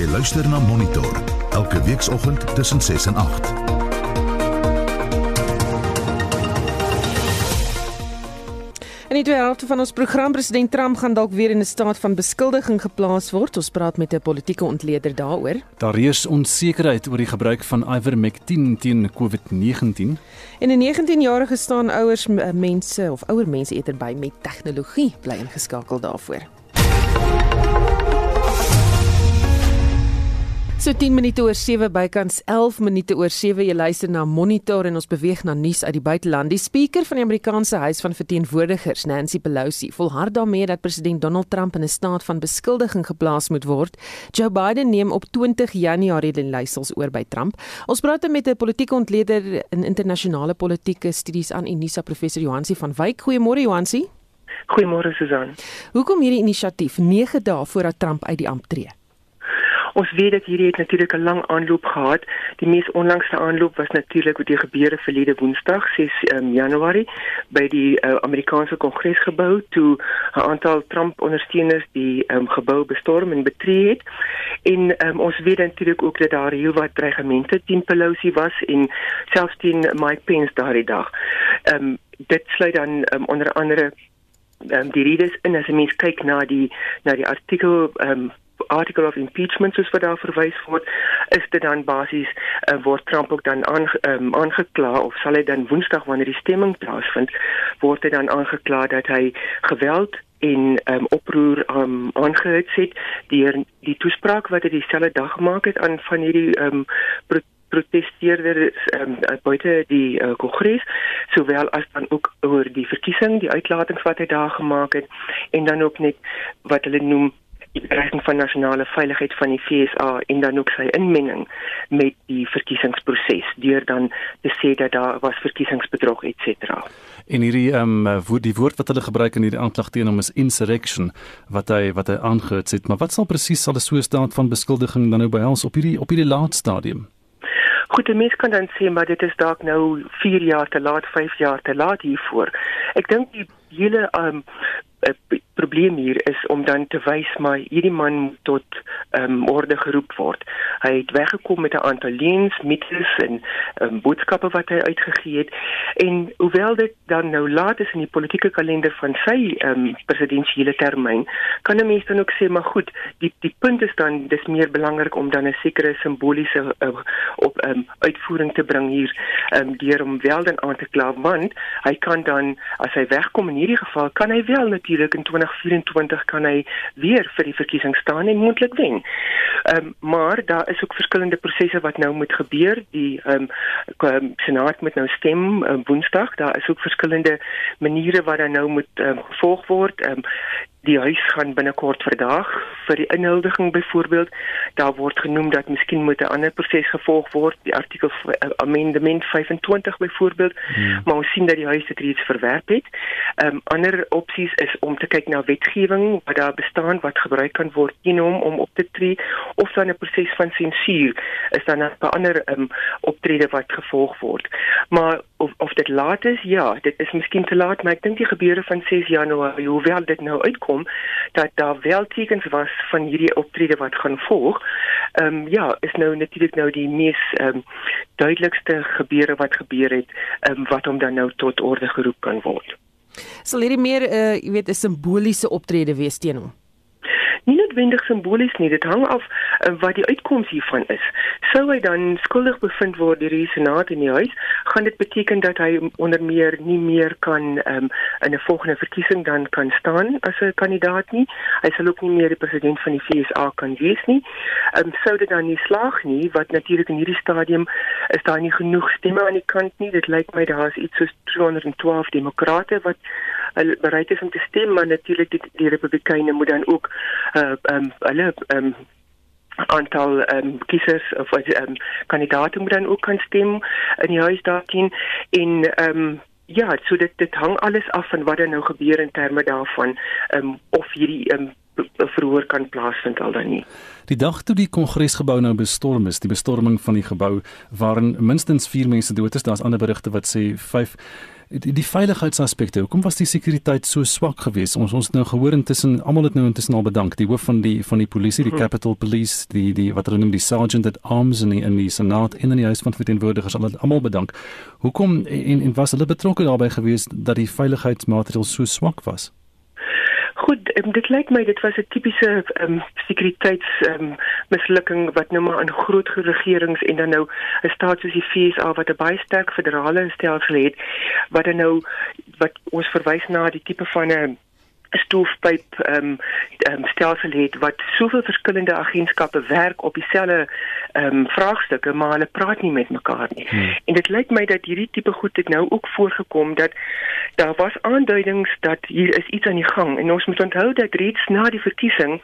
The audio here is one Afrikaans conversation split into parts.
Jy luister na Monitor elke weekoggend tussen 6 en 8. In die tweede helfte van ons program president Trump gaan dalk weer in 'n staat van beskuldiging geplaas word. Ons praat met 'n politieke ontleder daaroor. Daar is onsekerheid oor die gebruik van Ivermectin teen COVID-19. En 'n 19-jarige staan ouers mense of ouer mense eerder by met tegnologie bly ingeskakel daarvoor. So 10 minute oor 7 bykans 11 minute oor 7 jy luister na Monitor en ons beweeg na nuus uit die buiteland. Die spreker van die Amerikaanse Huis van Verteenwoordigers, Nancy Pelosi, volhard daarmee dat president Donald Trump in 'n staat van beskuldiging geplaas moet word. Joe Biden neem op 20 Januarie die leiersels oor by Trump. Ons praat met 'n politieke ontleder in internasionale politieke studies aan Unisa professor Johansi van Wyk. Goeiemôre Johansi. Goeiemôre Susan. Hoekom hierdie inisiatief 9 dae voordat Trump uit die ampt tree? Ons weet dat hierdie het natuurlik 'n lang aanloop gehad. Die mees onlangste aanloop was natuurlik met die gebeure verlede Woensdag, 6 um, ehm, Januarie, by die uh, Amerikaanse Kongresgebou toe 'n aantal Trump-ondersteuners die um, gebou bestorm en betree het. En um, ons weet natuurlik ook dat daar heelwat dreigemente teen Pelosi was en selfs teen Mike Pence daardie dag. Ehm um, dit sluit dan um, onder andere um, die redes in as 'n mens kyk na die na die artikel ehm um, article of impeachment soos wat daar verwys word is dit dan basies uh, word Trump ook dan aan um, aangekla of sal hy dan woensdag wanneer die stemming plaasvind word hy dan aangekla dat hy geweld en um, oproer um, aangehits het deur die toespraak wat hy dieselfde dag gemaak het aan van hierdie um, protesteerders um, buite die uh, kongres sowel as dan ook oor die verkiesing die uitlatings wat hy daar gemaak het en dan ook net wat hulle noem die bedreiging van nasionale veiligheid van die FSA en dan ook sy inmenging met die verkiesingsproses deur dan te sê dat daar was verkiesingsbedrog et cetera. En hierdie ehm um, woord die woord wat hulle gebruik in hierdie aanklag teen hom is insurrection wat hy wat hy aangehits het, maar wat sal presies sal 'n so staat van beskuldiging dan nou behels op hierdie op hierdie laat stadium? Goed, die mens kan dan sê maar dit is dalk nou 4 jaar te laat, 5 jaar te laat hiervoor. Ek dink die hele um 'n probleem hier is om dan te wys maar hierdie man moet tot ehm um, orde geroep word. Hy het weggekom met 'n aantal leens, mites en ehm um, boodskappe wat hy uitgegee het en hoewel dit dan nou laat is in die politieke kalender van sy ehm um, presidentsiële termyn, kan 'n mens dan ook sê maar goed, die die punt is dan dis meer belangrik om dan 'n sekere simboliese uh, op ehm um, uitvoering te bring hier ehm um, deur om wel dan aan te kla want hy kan dan as hy wegkom in hierdie geval kan hy wel natuurlik in 2024 kan hy weer vir die verkiesing staan en moontlik wen. Ehm um, maar daar is ook verskillende prosesse wat nou moet gebeur. Die ehm um, senaat moet nou stem um, Woensdag. Daar is ook verskillende maniere wat dan nou moet um, gevolg word. Ehm um, die huis gaan binnekort verdaag vir die inhuldiging byvoorbeeld daar word genoem dat miskien moet 'n ander proses gevolg word die artikel uh, amendement 25 byvoorbeeld hmm. maar ons sien dat die huis dit reeds verwerp het. Ehm um, ander opsies is om te kyk na wetgewing wat daar bestaan wat gebruik kan word teen hom om op te tree of dan 'n proses van sensuur is dan 'n ander ehm um, optrede wat gevolg word. Maar of of dit laat is ja, dit is miskien te laat maar ek dink die gebeure van 6 Januarie hoewel dit nou uitkom kom dat daar wel tekens was van hierdie optrede wat gaan volg. Ehm um, ja, is nou natuurlik nou die mees ehm um, duidelikste gebeure wat gebeur het ehm um, wat hom dan nou tot orde geroep kan word. Sal hierdie meer uh, jy weet 'n simboliese optrede wees teen hom? Nie noodwendig simbolies nie dit hang af uh, wat die uitkoms hiervan is. Sou hy dan skuldig bevind word deur die senaat in die huis gaan dit beteken dat hy onder meer nie meer kan um, in 'n volgende verkiesing dan kan staan as 'n kandidaat nie. Hy sal ook nie meer die president van die FSA kan wees nie. Um, sou dit dan nie slaag nie wat natuurlik in hierdie stadium is daar nie genoeg stemme aan die kant nie. Dit lyk my daar is iets soos 212 demokrate wat hulle bereid is om te stem maar natuurlik die, die republikeine moet dan ook uh um hulle um aantal um kiesers of um kandidaate moet dan ook kan stem in die huis daarin en um Ja, so dit dit hang alles af van wat dan nou gebeur in terme daarvan, ehm um, of hierdie ehm um, verhoor kan plaasvind al dan nie. Die dag toe die kongresgebou nou bestorm is, die bestorming van die gebou waarin minstens 4 mense dood is, daar's ander berigte wat sê 5 die, die veiligheidsaspekte. Hoekom was die sekuriteit so swak geweest? Ons ons nou gehoor intussen almal het nou intussen al bedank. Die hoof van die van die polisie, die hm. Capital Police, die die wat hulle noem die Sergeant at Arms in die, in die Senaat en in die huis van verteenwoordigers almal bedank. Hoekom en en was hulle betrokke daarbey geweest dat die veiligheidsmaatreëls so swak was? Goed, um, dit lyk my dit was 'n tipiese um, sekuriteits um, mislukking wat nou maar aan groot regerings en dan nou 'n staat soos die FSA wat 'n baie sterk federale stelsel het wat dan nou wat ons verwys na die tipe van 'n stoofpyp ehm um, um, stelsel het wat soveel verskillende agentskappe werk op dieselfde ehm um, vraagstukke maar hulle praat nie met mekaar nie. Hmm. En dit lyk my dat hierdie tipe goed het nou ook voorgekom dat daar was aanduidings dat hier is iets aan die gang en ons moet onthou dat reeds na die verkiesing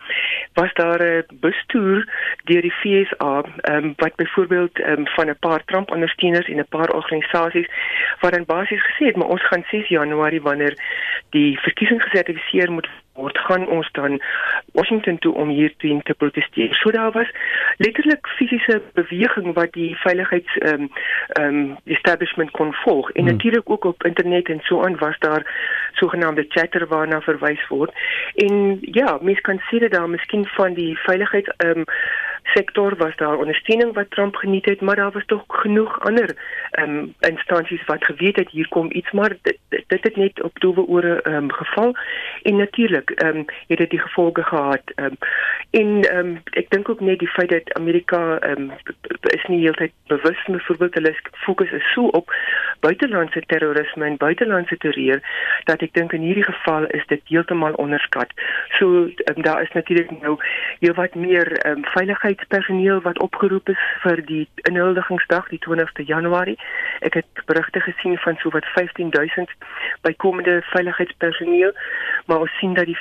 was daar 'n bustoer deur die FSA ehm um, wat byvoorbeeld ehm um, van 'n paar Trump ondersteuners en 'n paar organisasies wat dan basies gesê het maar ons gaan 6 Januarie wanneer die verkiesing gesertifiseer moet word gaan ons dan Washington toe om hier teen te proteseer. So daar was letterlik fisiese beweging wat die veiligheids ehm um, ehm um, establishment kon volg. En hmm. natuurlik ook op internet en so aan was daar sogenaamde chatter waarna verwys word. En ja, mens kan sê dat daar miskien van die veiligheids ehm um, sektor was daar ondersteuning wat Trump geniet het, maar daar was tog genoeg ander ehm um, instansies wat geweet het hier kom iets, maar dit dit het net op doewe ore ehm um, geval. En natuurlik ehm um, het dit die gevolge gehad. Ehm um, en ehm um, ek dink ook net die feit dat Amerika ehm um, is nie heeltyd bewus met voorbeeld hulle fokus is so op buitelandse terrorisme en buitelandse terreur dat ek dink in hierdie geval is dit heeltemal onderskat. So um, daar is natuurlik nou heelwat meer ehm um, veiligheid veiligheidspersoneel wat opgeroep is vir die inhuldigingsdag die 20ste Januarie. Ek het berigte gesien van so wat 15000 bykomende veiligheidspersoneel, maar ons sien dat die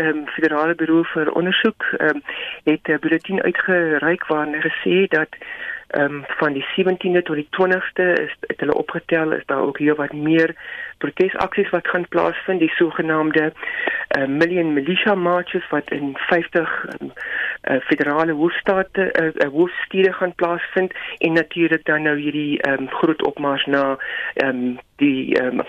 um, federale bureau vir ondersoek um, het 'n bulletin uitgereik waarin gesê dat ehm um, van die 17de tot die 20ste is het hulle opgetel is daar ook hier wat meer protesaksies wat gaan plaasvind die sogenaamde uh, million militia marches wat in 50 um, uh, federale hoofstate uh, uh, hoofstede gaan plaasvind en natuurlik dan nou hierdie um, groot opmars na um, die um,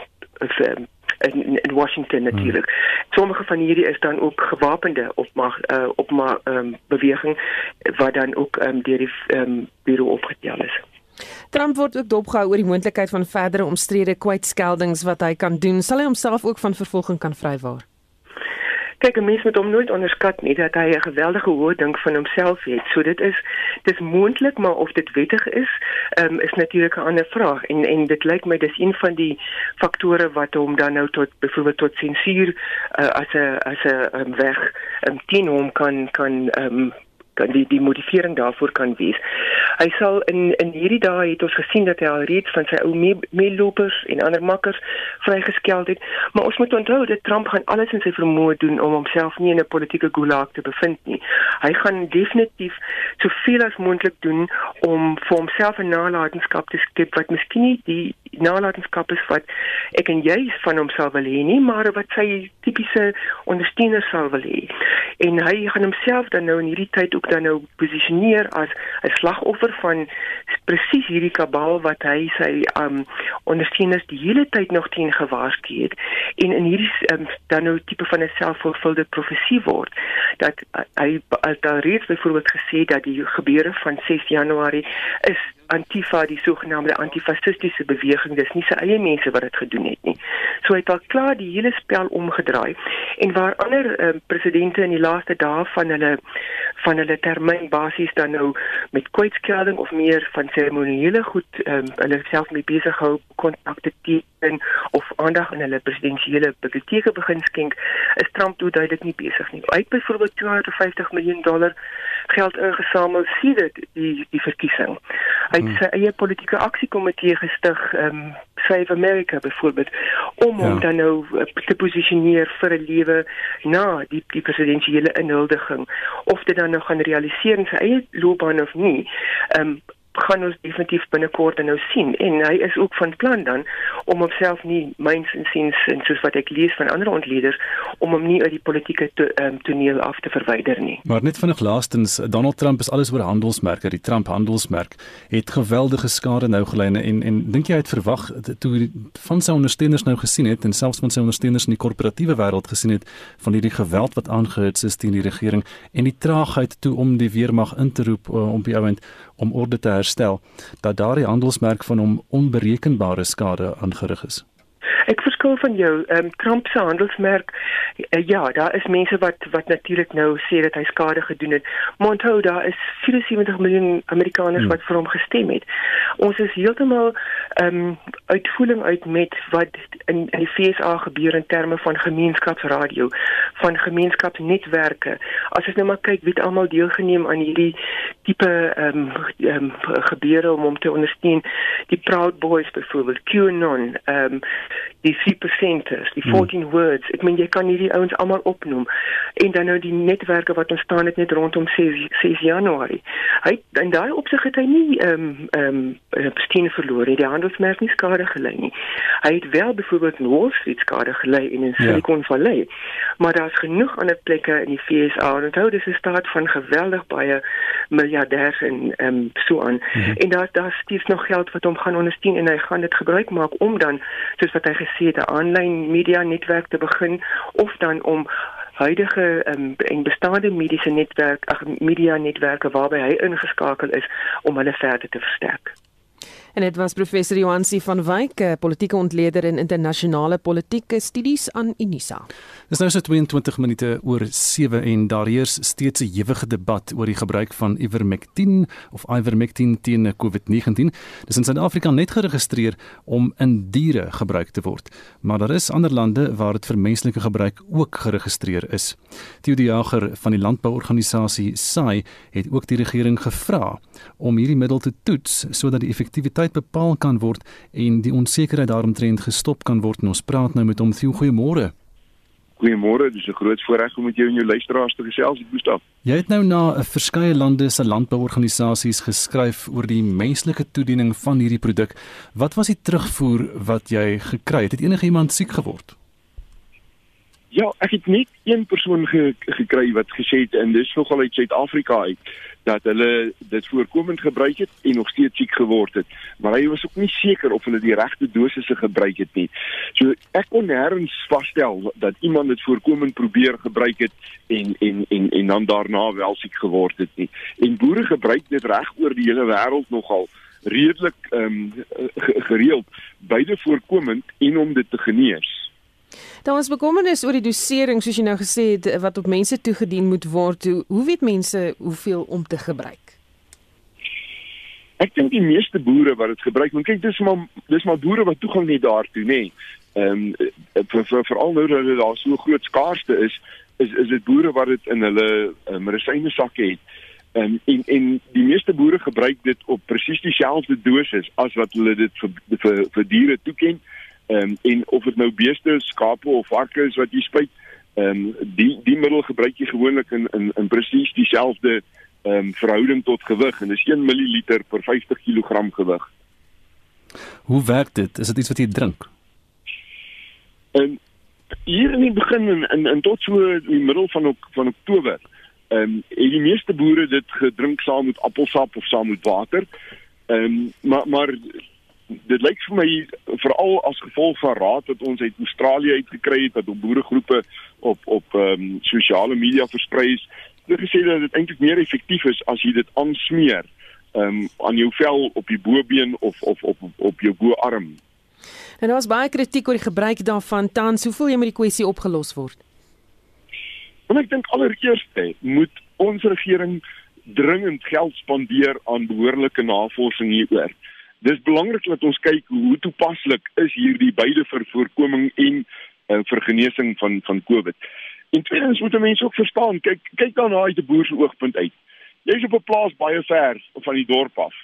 in, in Washington natuurlik. Hmm. Sommige van hierdie is dan ook gewapende opmag uh, opma um, beweging wat dan ook um, deur die um, bureau opgetel is. Trump word ook dopgehou oor die moontlikheid van verdere omstrede kwytskeldings wat hy kan doen. Sal hy homself ook van vervolging kan vrywaar? Kyk 'n mens moet hom nooit onderskat nie dat hy 'n geweldige hoë dink van homself het. So dit is dis moontlik, maar of dit wettig is, um, is natuurlik 'n ander vraag. En en dit lyk my dis een van die faktore wat hom dan nou tot byvoorbeeld tot sensuur uh, as 'n as 'n um, weg um, teen hom kan kan um, kan die die motivering daarvoor kan wees. Hy sal in in hierdie dae het ons gesien dat hy al reeds van sy ou meelopers en ander makkers vrygeskel het, maar ons moet onthou dat Trump gaan alles in sy vermoë doen om homself nie in 'n politieke gulag te bevind nie. Hy gaan definitief soveel as moontlik doen om vir homself 'n nalatenskap te skep wat miskien nie die nalatenskap is wat ek en jy van hom sal wil hê nie, maar wat sy tipiese ondersteuners sal wil hê. En hy gaan homself dan nou in hierdie tyd ook dan nou posisioneer as 'n slagoffer van presies hierdie kabal wat hy sy um ondersteuners die hele tyd nog teen gewaarsku het en in hierdie um, dan nou tipe van 'n selfvervulde profesie word dat uh, hy al reeds byvoorbeeld gesê dat die gebeure van 6 Januarie is Antifa die sogenaamde antifasistiese beweging dis nie sy eie mense wat dit gedoen het nie. So hy het al klaar die hele spel omgedraai en waar ander uh, presidente in die laaste dae van hulle van hulle termyn basies dan nou met kwytskelding of meer van seremoniele goed um, hulle self mee besig hou kontakte teken of aandag aan hulle presidensiële biblioteke begin skenk is Trump toe duidelik nie besig nie. Hy het byvoorbeeld 250 miljoen dollar geld ingesamel sedert die die verkiesing. Hy het hmm. sy eie politieke aksiekomitee gestig, ehm um, Save America byvoorbeeld, om ja. hom dan nou uh, te posisioneer vir 'n lewe na die die presidentsiële inhuldiging of dit dan nou gaan realiseer in sy eie loopbaan of nie. Ehm um, gaan ons definitief binnekort nou sien en hy is ook van plan dan om homself nie myns en siens en soos wat ek lees van ander ontleeders om hom nie uit die politieke to, um, toneel af te verwyder nie. Maar net vinnig laastens Donald Trump is alles oor handelsmerke, die Trump handelsmerk het geweldige skade nou gelei en en dink jy hy het verwag toe van sy ondersteuners nou gesien het en selfs van sy ondersteuners in die korporatiewe wêreld gesien het van hierdie geweld wat aangehits is teen die regering en die traagheid toe om die weermag in te roep uh, om by ouend om orde te herstel dat daardie handelsmerk van hom onberekenbare skade aangerig is. Ek verskil van jou. Ehm um, Trump se handelsmerk uh, ja, daar is mense wat wat natuurlik nou sê dat hy skade gedoen het. Maar onthou daar is 74 miljoen Amerikaners hmm. wat vir hom gestem het. Ons is heeltemal ehm um, uitvoering uit met wat in in die FSA gebeur in terme van gemeenskapsradio, van gemeenskapsnetwerke. As ons nou maar kyk wie almal deelgeneem aan hierdie tipe ehm um, um, gebeure om hom te ondersteun, die Proud Boys byvoorbeeld, QAnon, ehm um, die 3%ers, die 14 hmm. words. Ek meen jy kan hierdie ouens almal opnoem. En dan nou die netwerke wat ontstaan het net rondom 6 6 Januarie. Hy in daai opsig het hy nie ehm um, ehm um, besteen verloor nie. Die handelsmerk nie skade gelei nie. Hy het wel byvoorbeeld in Wall Street skade gelei en in ja. Silicon ja. Valley. Maar daar's genoeg ander plekke in die FSA. Onthou dis 'n staat van geweldig baie miljardêers en ehm um, so aan. Hmm. En daar daar steeds nog geld wat hom gaan ondersteun en hy gaan dit gebruik maak om dan soos wat hy gesê het 'n aanlyn media netwerk te begin of dan om huidige um, en bestaande mediese netwerk ag media netwerke waarby hy ingeskakel is om hulle verder te versterk. En dit was professor Johansi van Wyk, politieke ontleder in internasionale politieke studies aan Unisa. Dis nou so 22 minute oor 7 en daar heers steeds 'n ewige debat oor die gebruik van Ivermectin of Ivermectin teen COVID-19. Dis in Suid-Afrika net geregistreer om in diere gebruik te word, maar daar is ander lande waar dit vir menslike gebruik ook geregistreer is. Theo De Jager van die landbouorganisasie SAI het ook die regering gevra om hierdie middel te toets sodat die effektiwiteit tyd bepaal kan word en die onsekerheid daaromtrent gestop kan word. En ons praat nou met hom. Goeiemôre. Goeiemôre. Dis 'n groot voorreg om met jou en jou luisteraars te gesels, Gustaf. Jy het nou na 'n verskeie lande se landbouorganisasies geskryf oor die menslike toediening van hierdie produk. Wat was die terugvoer wat jy gekry het? Het enige iemand siek geword? Ja, ek het net een persoon ge gekry wat gesê het en dis nogal uit Suid-Afrika uit dat hulle dit voorkomend gebruik het en nog steeds siek geword het, maar hy was ook nie seker of hulle die regte dosisse gebruik het nie. So ek kon nêrens vasstel dat iemand dit voorkomend probeer gebruik het en en en en dan daarna wel siek geword het nie. En boere gebruik dit reg oor die hele wêreld nogal redelik ehm um, gereeld beide voorkomend en om dit te genees. Daar was bekommernis oor die dosering soos jy nou gesê het wat op mense toegedien moet word. Hoe, hoe weet mense hoeveel om te gebruik? Ek dink die meeste boere wat dit gebruik, want kyk dis maar dis maar boere wat toegang het daartoe, nê. Ehm um, vir vir veral nou dat daar so groot skaarste is, is is dit boere wat dit in hulle um, medisyne sakke het. Um, en en die meeste boere gebruik dit op presies dieselfde dosis as wat hulle dit vir vir, vir diere toeken. Ehm um, en of dit nou beeste, skape of varke is wat jy spuit, ehm um, die die middel gebruik jy gewoonlik in in in presies dieselfde ehm um, verhouding tot gewig en dis 1 ml per 50 kg gewig. Hoe werk dit? Is dit iets wat jy drink? En hier in die begin en in, in tot so in die middel van van Oktober, ehm um, het die meeste boere dit gedrink saam met appelsap of saam met water. Ehm um, maar maar dit lyk vir my veral as gevolg van raad wat ons uit Australië uitgekry het wat op boeregroepe op op ehm um, sosiale media versprei is. Hulle gesê dat dit eintlik meer effektief is as jy dit aansmeer ehm um, aan jou vel op die bobeen of of op op, jou boarm. En daar was baie kritiek oor die gebruik daarvan tans. Hoe voel jy met die kwessie opgelos word? En ek dink allereerst moet ons regering dringend geld spandeer aan behoorlike navorsing hieroor dis belangrik dat ons kyk hoe toepaslik is hierdie beide vir voorkoming en uh, vir genesing van van COVID. En tweedens moet mense ook verstaan, kyk kyk dan na uit 'n boer se oogpunt uit. Jy's op 'n plaas baie ver van die dorp af.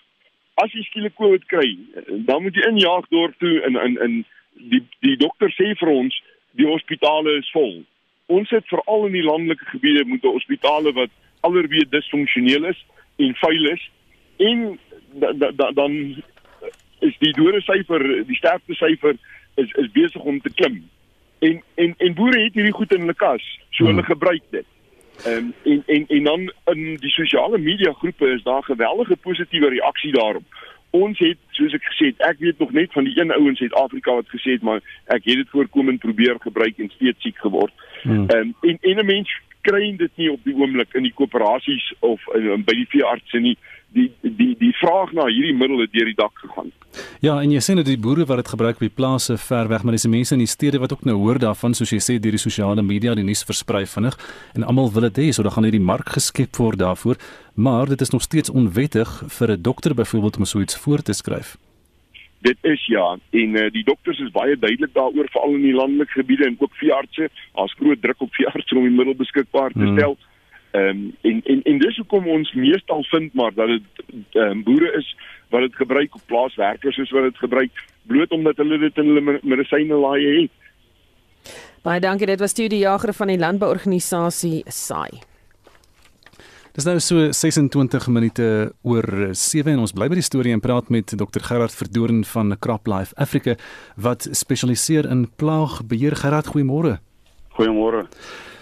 As jy skielik COVID kry, dan moet jy injaag dorp toe in in in die die dokter sê vir ons die hospitale is vol. Ons het veral in die landelike gebiede moet hospitale wat allerweer disfunksioneel is en vuil is en da, da, da, dan is die dode syfer, die sterfte syfer is is besig om te klim. En en en boere het hierdie goed in hulle kas, so hulle gebruik dit. Ehm um, en en en dan in die sosiale media groepe is daar geweldige positiewe reaksie daarop. Ons het soos ek gesê het, ek weet nog net van die een ou in Suid-Afrika wat gesê het maar ek het dit voorkomend probeer gebruik en steeds siek geword. Ehm um, en en 'n mens kry dit nie op die oomblik in die koöperasies of in, by die veeartse nie. Die die die vraag na hierdie middel het deur die dak gegaan. Ja, en jy sien dat die boere wat dit gebruik by plase ver weg, maar dis mense in die stede wat ook nou hoor daarvan soos jy sê deur die sosiale media die nuus versprei vinnig en almal wil dit hê, so dan gaan hierdie mark geskep word daarvoor, maar dit is nog steeds onwettig vir 'n dokter byvoorbeeld om so iets voor te skryf. Dit is ja, en uh, die dokters is baie duidelik daaroor veral in die landelike gebiede en ook veeartse, daar's groot druk op veeartse om die middel beskikbaar te hmm. Ehm um, en en en dis hoekom ons meestal vind maar dat dit ehm um, boere is wat dit gebruik op plaaswerkers soos wat dit gebruik bloot omdat hulle dit in hulle medisyne laaie het. Baie dankie, dit was Studie Jager van die landbouorganisasie SAI. Dis nou so 26 minute oor 7 en ons bly by die storie en praat met Dr Gerard Verdoorn van CropLife Africa wat spesialiseer in plaagbeheer. Gerard, goeiemôre. Goeiemôre.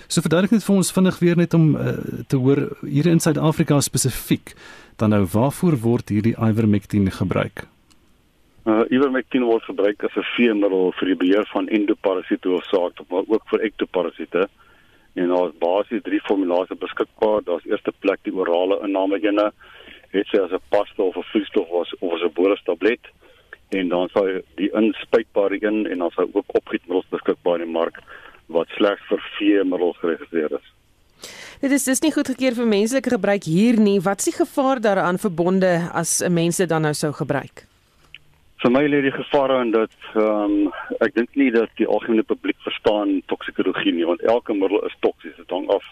So verduidelik net vir ons vinnig weer net om uh, te hoor hier in Suid-Afrika spesifiek dan nou waarvoor word hierdie ivermectin gebruik? Uh ivermectin word gebruik as 'n veemiddel vir die beheer van endoparasiete of maar ook vir ektoparasiete. En daar is basies drie formulasies beskikbaar. Daar's eerste plek die orale inname ene, het sy as 'n pasta of 'n vloeistof was of as 'n bolus tablet en dan sal die inspuitbare een en dan sal ook opgietmiddels beskikbaar in die mark wat slegs vir veemiddels geregistreer is. Dit is dis nie goedgekeur vir menslike gebruik hier nie. Wat is die gevaar daaraan verbonde as 'n mens dit dan nou sou gebruik? Vir my lê die gevaar in dat ehm um, ek dink nie dat die algemene publiek verstaan toksikologie nie, want elke middel is toksies. Dit hang af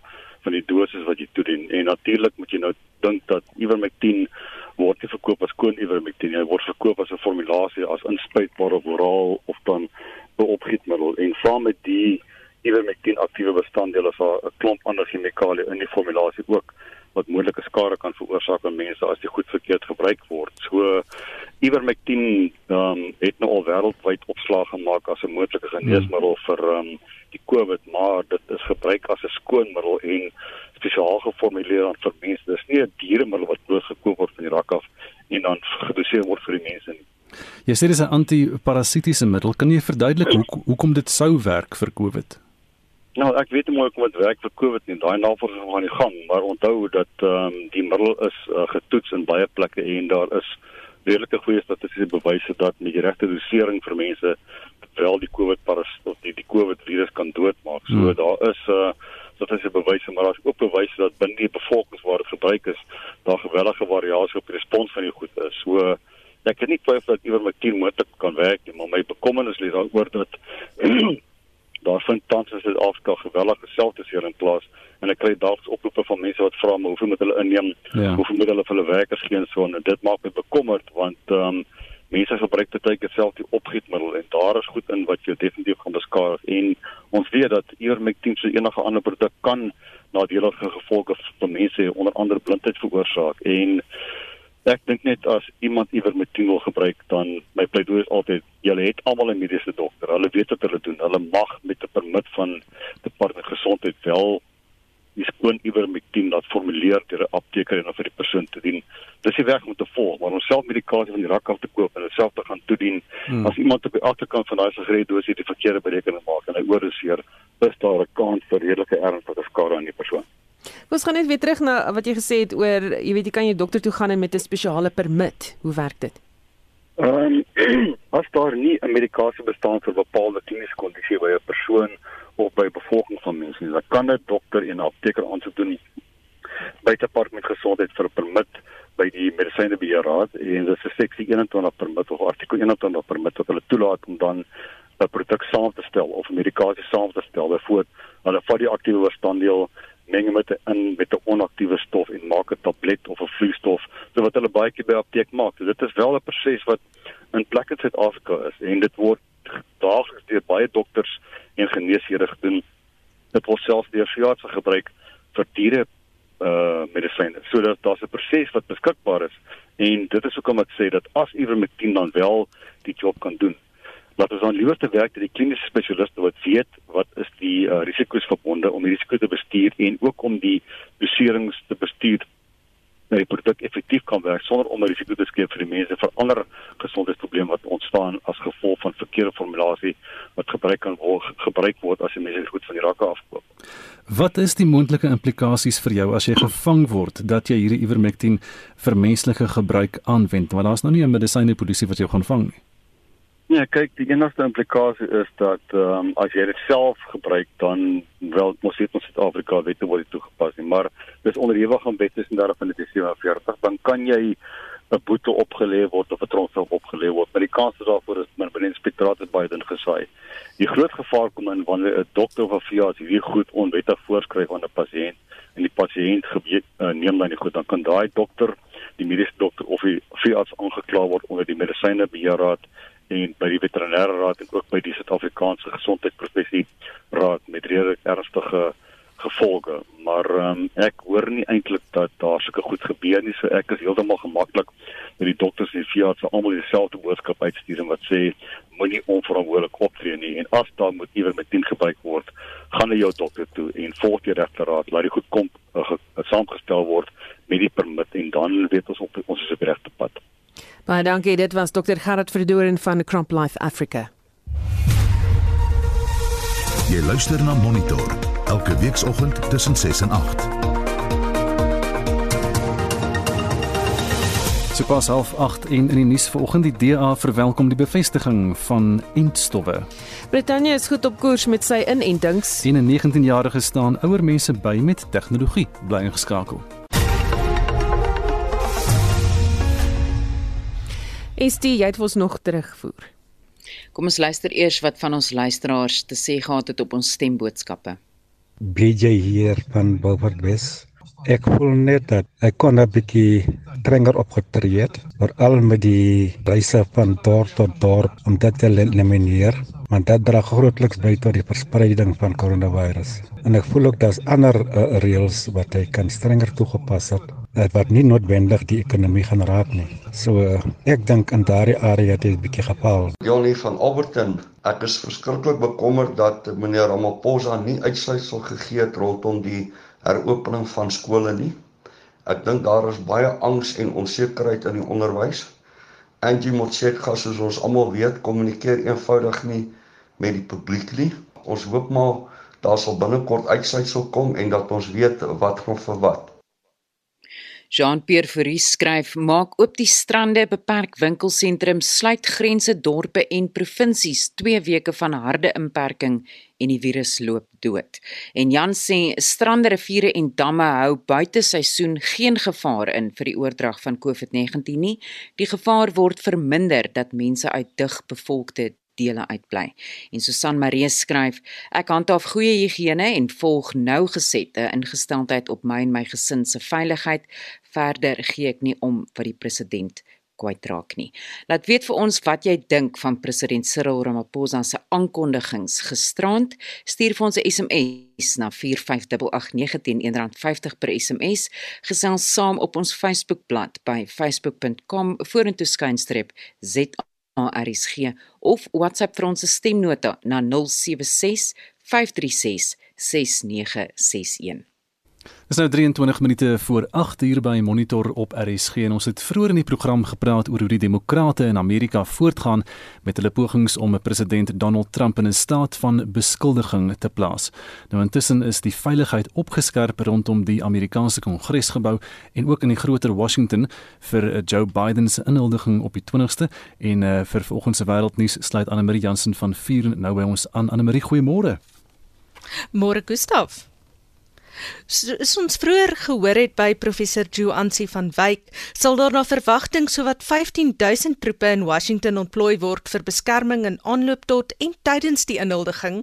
van die dosis wat jy toedien. En natuurlik moet jy nou dink dat ivermectin word nie verkoop as koon ivermectin. Hy word verkoop as 'n formulasie as inspuitbare oraal of dan 'n opgietmiddel. En saam met die ivermectin aktiewe bestanddele daar 'n klomp ander chemikalieë in die formulasie ook wat moontlike skade kan veroorsaak aan mense as dit goed verkeerd gebruik word. So ivermectin um, het nou al wêreldwyd opslag gemaak as 'n moontlike geneesmiddel hmm. vir um, die COVID, maar dit is gebruik as 'n skoonmiddel en spesiaal geformuleer vir mense. Dis nie 'n dieremiddel wat bloot gekoop word van die rak af en dan gedoseer word vir die mense nie. Jy sê dis 'n antiparasitiese middel. Kan jy verduidelik hoe hoekom dit sou werk vir COVID? Nou, ek weet nie mooi hoe dit werk vir COVID nie. Daai navorsing gaan aan die gang, maar onthou dat ehm um, die middel is uh, getoets in baie plekke en daar is redelike goeie statistiese bewyse dat met die regte dosering vir mense wel die COVID parasiet of die die COVID virus kan doodmaak. So hmm. daar is uh dat is 'n bewys maar daar's ook bewyse dat binne die bevolking waar dit gebruik is, daar geweldige variasie op die respons van die goed is. So ek kan nie twyfel dat ivermectin moontlik kan werk nie, maar my bekommernis lê daaroor dat daar vind tans in Suid-Afrika geweldige selfdosering plaas en ek kry daags oproepe van mense wat vra maar hoeveel moet hulle inneem? Ja. hoeveel moet hulle vir hulle werkers gee en so en dit maak my bekommerd want ehm um, mense gebruik dit tyd self die opgietmiddel en daar is goed in wat jou definitief gaan beskadig. En ons weet dat ivermectin so enige ander produk kan nadelige gevolge vir mense onder andere blindheid veroorsaak. En ek dink net as iemand ivermectin wil gebruik dan my pleidooi is altyd julle het almal 'n mediese dokter. Hulle weet wat hulle doen. Hulle mag met 'n permit van departement gesondheid wel die skoon ivermectin laat formuleer deur 'n apteker en of vir die persoon te dien. Dis die weg om te volg maar om self medikasie van die rak af te koop en dit self te gaan toedien hmm. as iemand op die agterkant van daai sigaret dosis die verkeerde berekening maak en hy oordoseer is daar 'n kans vir redelike ernstige skade aan die persoon Ons gaan net weer terug na wat jy gesê het oor jy weet jy kan jy dokter toe gaan met 'n spesiale permit. Hoe werk dit? Ehm um, as daar nie 'n medikasie bestaan vir bepaalde kliniese kondisie by 'n persoon of by bevolking van mense nie, dan kan 'n dokter en 'n apteker aansoek doen by die departement gesondheid vir 'n permit by die medisynebeheerraad en dit is 'n seksie 21 permit of artikel 21 permit wat hulle toelaat om dan 'n produk saam te stel of medikasie saam te stel. Byvoorbeeld, hulle vat die aktiewe bestanddeel meng met in met 'n onaktiewe stof en maak 'n tablet of 'n vloeistof so wat hulle baie keer by apteek maak. So dit is wel 'n proses wat in plekke in Suid-Afrika is en dit word daagliks deur baie dokters en geneesheere gedoen. Dit word selfs deur veeartse gebruik vir diere uh medisyne. So dat daar's 'n proses wat beskikbaar is En dit is hoekom ek sê dat as ivermectin dan wel die job kan doen, laat ons dan liewer te werk met die kliniese spesialiste wat weet wat is die uh, risiko's verbonde om die risiko te bestuur en ook om die doserings te bestuur dat die produk effektief kan werk sonder om 'n risiko te skep vir die mense vir ander gesondheidsprobleme wat ontstaan as gevolg van verkeerde formulasie wat gebruik kan word gebruik word as jy mense goed van die rakke afkoop. Wat is die moontlike implikasies vir jou as jy gevang word dat jy hierdie ivermectin vir menslike gebruik aanwend? Want daar's nou nie 'n medisyne polisie wat jou gaan vang nie. Ja, kyk, die enigste implikasie is dat ehm um, as jy dit self gebruik dan wel mos dit in Suid-Afrika wette word toegepas nie, maar dis onderhewig aan tussen daar van die 47 dan kan jy 'n boete opgelê word of 'n tronkstraf opgelê word. Maar die kans daarvoor is min binne inspektoraat het baie ding gesaai. Die groot gevaar kom in wanneer 'n dokter of 'n veearts hier goed onwettig voorskryf aan 'n pasiënt en die pasiënt geweet uh, neem dan nie goed dan kan daai dokter, die mediese dokter of die veearts aangekla word onder die medisyne beheerraad en by die veterinêre raad en ook by die Suid-Afrikaanse gesondheidsprofessie raad met redelik ernstige gevolge. Maar um, ek hoor nie eintlik dat daar sulke goed gebeur nie so ek is heeltemal gemaklik met die dokters en veeartse almal dieselfde boodskap uitstuur en wat sê moenie onverantwoordelik optree nie en as daar moet iewers met dien gebruik word gaan na jou dokter toe en volg die regte raad laat dit goed kom uh, saamgestel word met die permit en dan weet ons op ons is op die regte pad baie dankie dit was dokter Gerard Verdoren van Crop Life Africa Jy luister na Monitor elke weekoggend tussen 6 en 8. Sopas half 8 en in die nuus vanoggend die DA verwelkom die bevestiging van entstowwe. Brittanje is goed op koers met sy inentings. En 'n 19-jarige staan ouer mense by met tegnologie bly ingeskakel. Is dit jy het ons nog terugvoer? Kom ons luister eers wat van ons luisteraars te sê gehad het op ons stemboodskappe. BJ hier van Beaufort West. Ek voel net dat ek kon 'n bietjie strenger opgetree het, veral met die reise van dorp tot dorp om dit te elimineer, want dit dra grootliks by tot die verspreiding van coronavirus. En ek voel ook daar's ander uh, reëls wat hy kan strenger toegepas het wat nie noodwendig die ekonomie gaan raak nie. So uh, ek dink in daardie area het hy 'n bietjie gefaal. Johnny van Alberton, ek is verskriklik bekommerd dat meneer Ramaphosa nie uitsluitsel gegee het rondom die heropening van skole nie. Ek dink daar is baie angs en onsekerheid in die onderwys. Angie Motshekga soos ons almal weet, kommunikeer eenvoudig nie met die publiek nie. Ons hoop maar daar sal binnekort uitsluitsel kom en dat ons weet wat gaan vir wat. Jean-Pierre Fourie skryf: "Maak oop die strande, beperk winkelsentrums, sluit grense, dorpe en provinsies. 2 weke van harde inperking en die virus loop dood." En Jan sê: "Strande, riviere en damme hou buite seisoen geen gevaar in vir die oordrag van COVID-19 nie. Die gevaar word verminder dat mense uit digbevolkte dele uitbly. En Susan Maree skryf: Ek handhaaf goeie higiëne en volg nougesette ingesteldheid op my en my gesin se veiligheid. Verder gee ek nie om wat die president kwytraak nie. Laat weet vir ons wat jy dink van president Cyril Ramaphosa se aankondigings gisterand. Stuur vir ons 'n SMS na 45889 R1.50 per SMS. Gesels saam op ons Facebookblad by facebook.com vorentoe skynstreep ZARSG of WhatsApp vir ons stemnota na 076 536 6961. Dis nou 23 minute voor 8 uur by Monitor op RSG en ons het vroeër in die program gepraat oor hoe die demokrate in Amerika voortgaan met hulle pogings om president Donald Trump in 'n staat van beskuldiging te plaas. Nou intussen is die veiligheid opgeskerp rondom die Amerikaanse Kongresgebou en ook in die groter Washington vir Joe Biden se inhuldiging op die 20ste en uh, vir vanoggend se wêreldnuus sluit Anne Marie Jansen van 4 nou by ons aan. Anne Marie, goeiemôre. Môre Gustaf. Soos ons vroeër gehoor het by professor Jo Ansie van Wyk, sal daar na verwagting sowat 15000 troepe in Washington ontplooi word vir beskerming in aanloop tot en tydens die inhuldiging.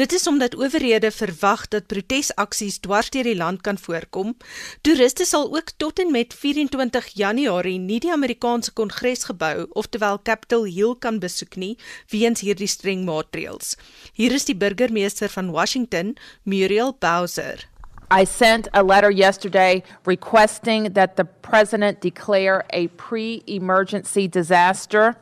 Dit is omdat owerhede verwag dat protesaksies dwars deur die land kan voorkom. Toeriste sal ook tot en met 24 Januarie nie die Amerikaanse Kongresgebou, oftewel Capitol Hill kan besoek nie weens hierdie streng maatreëls. Hier is die burgemeester van Washington, Muriel Bowser. I sent a letter yesterday requesting that the president declare a pre emergency disaster.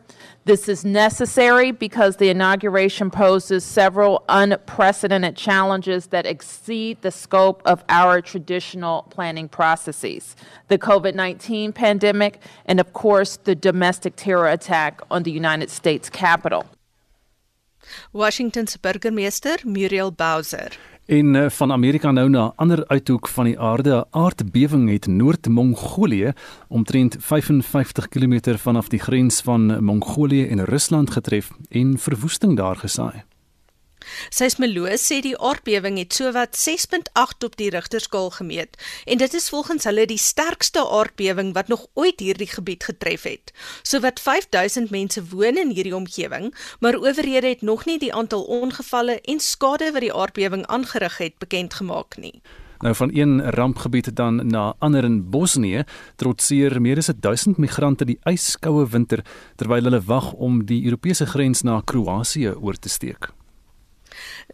This is necessary because the inauguration poses several unprecedented challenges that exceed the scope of our traditional planning processes the COVID 19 pandemic, and of course, the domestic terror attack on the United States Capitol. Washington's burgemeester Muriel Bowser En uh, van Amerika nou na 'n ander uithoek van die aarde, 'n aardbewing het Noord-Mongolië omtrent 55 km vanaf die grens van Mongolië en Rusland getref en verwoesting daar gesaai. Seismoloog sê die aardbewing het sowat 6.8 op die Rigterskaal gemeet en dit is volgens hulle die sterkste aardbewing wat nog ooit hierdie gebied getref het. Sowat 5000 mense woon in hierdie omgewing, maar owerhede het nog nie die aantal ongevalle en skade wat die aardbewing aangerig het bekend gemaak nie. Nou van een rampgebied dan na ander in Bosnië trotseer meer as 1000 migrante die yskoue winter terwyl hulle wag om die Europese grens na Kroasie oor te steek.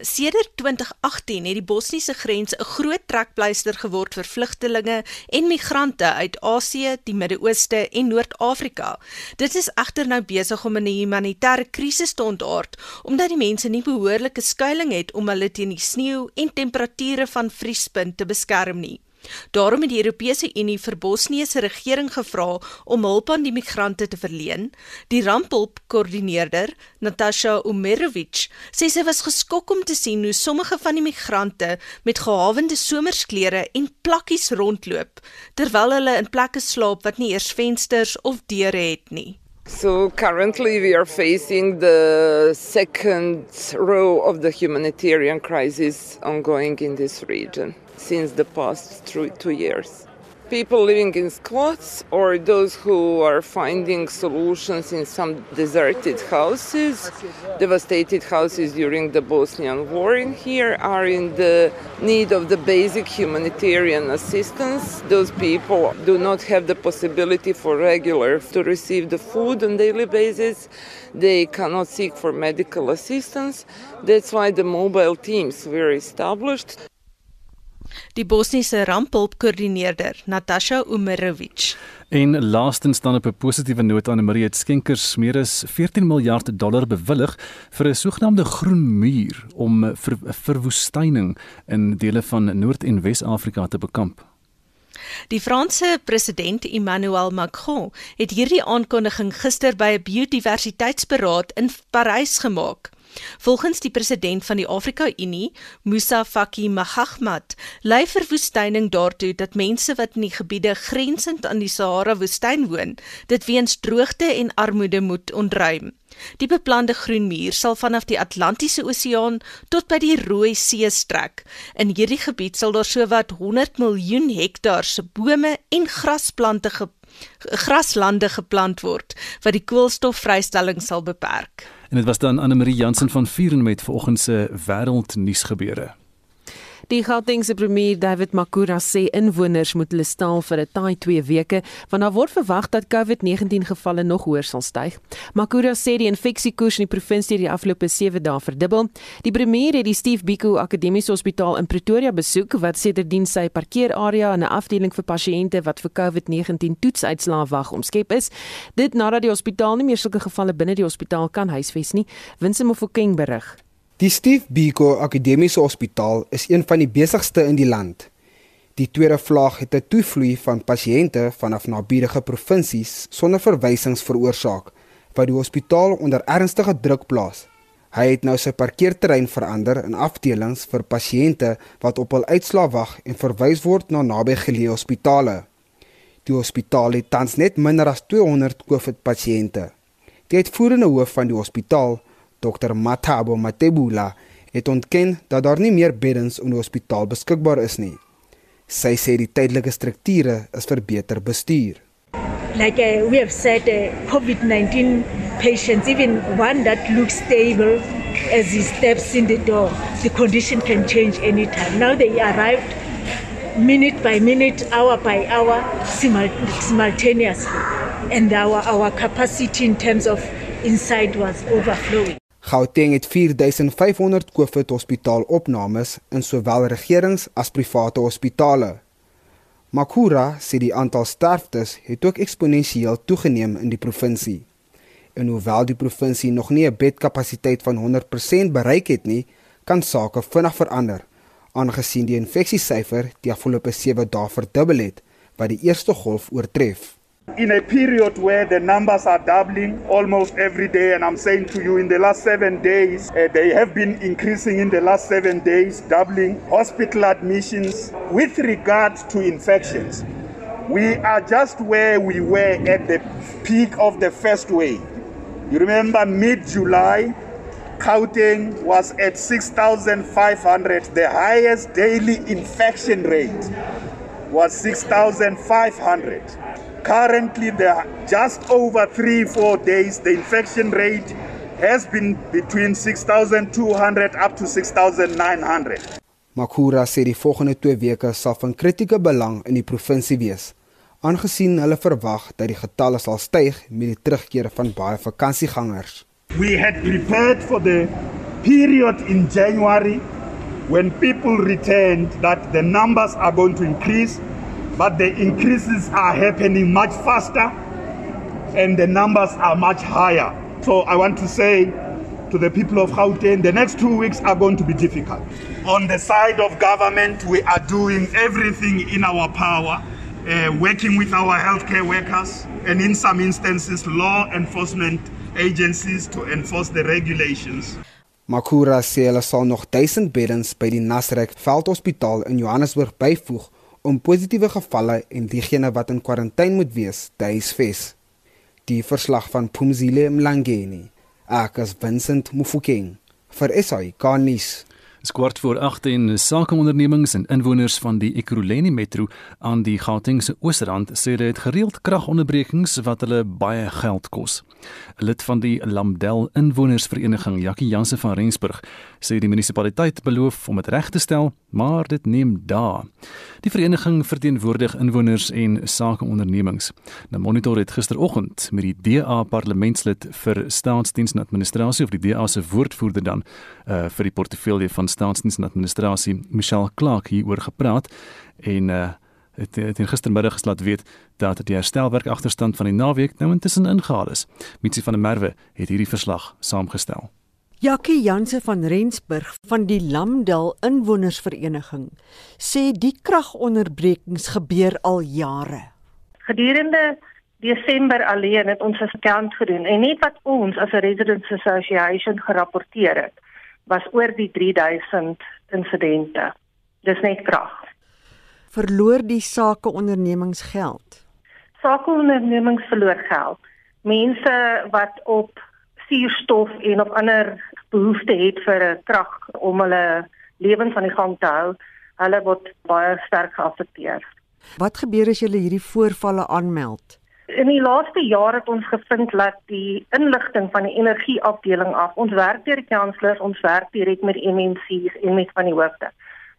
Sedert 2018 het die Bosniese grens 'n groot trekpleister geword vir vlugtelinge en migrante uit Asië, die Midde-Ooste en Noord-Afrika. Dit is egter nou besig om in 'n humanitêre krisis te ontaard omdat die mense nie behoorlike skuilings het om hulle teen die sneeu en temperature van vriespunt te beskerm nie. Daarom het die Europese Unie vir Bosnië se regering gevra om hulp aan die migrante te verleen. Die rampulpkoördineerder, Natasha Umerovic, sê sy was geskok om te sien hoe sommige van die migrante met gehawende somersklere en plakkies rondloop terwyl hulle in plekke slaap wat nie eers vensters of deure het nie. So currently we are facing the second row of the humanitarian crisis ongoing in this region. Since the past two years. People living in squats or those who are finding solutions in some deserted houses, devastated houses during the Bosnian War in here are in the need of the basic humanitarian assistance. Those people do not have the possibility for regular to receive the food on daily basis. They cannot seek for medical assistance. That's why the mobile teams were established. Die Bosniese rampulpkoördineerder Natasha Umerovic. En laastens dan op 'n positiewe noot aan Marie het skenkers meer as 14 miljard dollar bewillig vir 'n sogenaamde groen muur om ver, verwoestyning in dele van Noord- en Wes-Afrika te bekamp. Die Franse president Emmanuel Macron het hierdie aankondiging gister by 'n biodiversiteitsberaad in Parys gemaak. Volgens die president van die Afrika Unie, Musa Faki Mahamat, lei verwoestyning daartoe dat mense wat in die gebiede grensend aan die Sahara woestyn woon, dit weens droogte en armoede moet ontruim. Die beplande groenmuur sal vanaf die Atlantiese Oseaan tot by die Rooi See strek. In hierdie gebied sal daar sowat 100 miljoen hektaar se bome en grasplante ge graslande geplant word wat die koolstofvrystelling sal beperk. En dit was dan Anne Marie Jansen van Vuren met vanoggend se wêreldnuus gebeure. Die Gautengse premier David Makura sê inwoners moet hulle staal vir 'n taai 2 weke want daar word verwag dat COVID-19 gevalle nog hoër sal styg. Makura sê die infeksiekoers in die provinsie die afgelope 7 dae verdubbel. Die premier het die Steve Biko Akademiese Hospitaal in Pretoria besoek wat sedertdien sy parkeerarea en 'n afdeling vir pasiënte wat vir COVID-19 toetsuitslae wag omskep is. Dit nadat die hospitaal nie meer sulke gevalle binne die hospitaal kan huisves nie. Winsie Mofokeng berig. Die Steve Biko Akademiese Hospitaal is een van die besigste in die land. Die tweede vlaag het 'n toevloei van pasiënte vanaf naburige provinsies sonder verwysings veroorsaak wat die hospitaal onder ernstige druk plaas. Hy het nou sy parkeerterrein verander in afdelings vir pasiënte wat op hul uitslaa wag en verwys word na nabygeleë hospitale. Die hospitaal het tans net minder as 200 COVID-pasiënte. Die uitvoerende hoof van die hospitaal, Dr Mathabo Matebula het ontken dat daar nie meer beddens in die hospitaal beskikbaar is nie. Sy sê die tydelike strukture is vir beter bestuur. Like uh, we have said uh, COVID-19 patients even one that looks stable as he steps in the door the condition can change anytime. Now they arrived minute by minute, hour by hour simultaneously and our our capacity in terms of inside was overflowing. Gauteng het 4500 COVID-hospitaal opnames in sowel regerings- as private hospitale. Makura sê die aantal sterftes het ook eksponensieel toegeneem in die provinsie. En hoewel die provinsie nog nie 'n bedkapasiteit van 100% bereik het nie, kan sake vinnig verander, aangesien die infeksiesyfer die afgelope 7 dae verdubbel het, wat die eerste golf oortref. In a period where the numbers are doubling almost every day, and I'm saying to you, in the last seven days, uh, they have been increasing in the last seven days, doubling hospital admissions with regard to infections. We are just where we were at the peak of the first wave. You remember mid July, Gauteng was at 6,500. The highest daily infection rate was 6,500. Currently, there just over three, four days, the infection rate has been between 6,200 up to 6,900. Makura sê die volgende 2 weke sal van kritieke belang in die provinsie wees aangesien hulle verwag dat die getalle sal styg met die terugkeer van baie vakansiegangers. We had prepared for the period in January when people returned that the numbers are going to increase but the increases are happening much faster and the numbers are much higher. So I want to say to the people of Gauteng the next 2 weeks are going to be difficult. On the side of government we are doing everything in our power uh, working with our healthcare workers and in some instances law enforcement agencies to enforce the regulations. Makura sê hulle sal nog 1000 beddens by die Nasrek Veldhospitaal in Johannesburg byvoeg om positiewe gevalle en diegene wat in kwarantyne moet wees te huisves. Die verslag van Pumzile Mlangeni, Akas Vincent Mufokeng vir SAI Garnis. Dis kwart voor 8 en sakeondernemings en inwoners van die Ekurhuleni Metro aan die Gautengse Oosrand sê dit het gereeld kragonderbrekings wat hulle baie geld kos. 'n Lid van die Lamdel Inwonersvereniging, Jackie Jansen van Rensburg, sê die munisipaliteit beloof om dit reg te stel, maar dit neem dae. Die vereniging verteenwoordig inwoners en sakeondernemings. Nou monitor het gisteroggend met die DA parlementslid vir staatsdiens en administrasie of die DA se woordvoerder dan uh, vir die portefeulje van staatsdiens en administrasie, Michelle Clark hieroor gepraat en uh, het het in gistermiddag geslaat weet dat die herstelwerk agterstand van die naweek nou intussen ingehaal is. Mitsi van der Merwe het hierdie verslag saamgestel. Jackie Janse van Rensburg van die Lamdal Inwonersvereniging sê die kragonderbrekings gebeur al jare. Gedurende Desember alleen het ons 'n kant gedoen en net wat ons as 'n residents association gerapporteer het was oor die 3000 insidente. Dis net krag verloor die sakeondernemings geld. Sakeondernemings verloor geld. Mense wat op suurstof en op ander behoeftes het vir 'n krag om hulle lewens aan die gang te hou, hulle word baie sterk geaffekteer. Wat gebeur as jy hierdie voorvalle aanmeld? In die laaste jaar het ons gevind dat die inligting van die energieafdeling af, ons werk deur die kanslers, ons werk direk met MNC's en met van die hoofde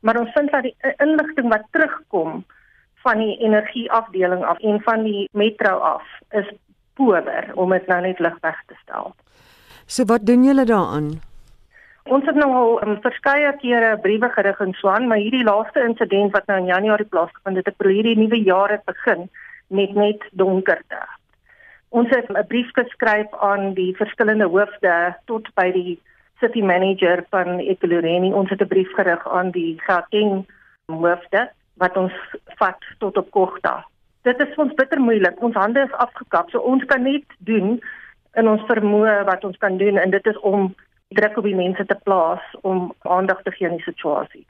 maar ons vind dat die inligting wat terugkom van die energieafdeling af en van die metro af is power om dit nou net ligweg te stel. So wat doen julle daaraan? Ons het nou al um, verskeie kere briewe gerig in Swan, maar hierdie laaste insident wat nou in Januarie plaasgevind het, het ek hierdie nuwe jaar het begin met net donkerte. Ons het 'n brief geskryf aan die verskillende hoofde tot by die city manager van Ekuloreni ons het 'n brief gerig aan die Gauteng hoofde wat ons vat tot op Kogta. Dit is ons bitter moeilik. Ons hande is afgekap. So ons kan net doen in ons vermoë wat ons kan doen en dit is om druk op die mense te plaas om aandag te gee aan die situasie.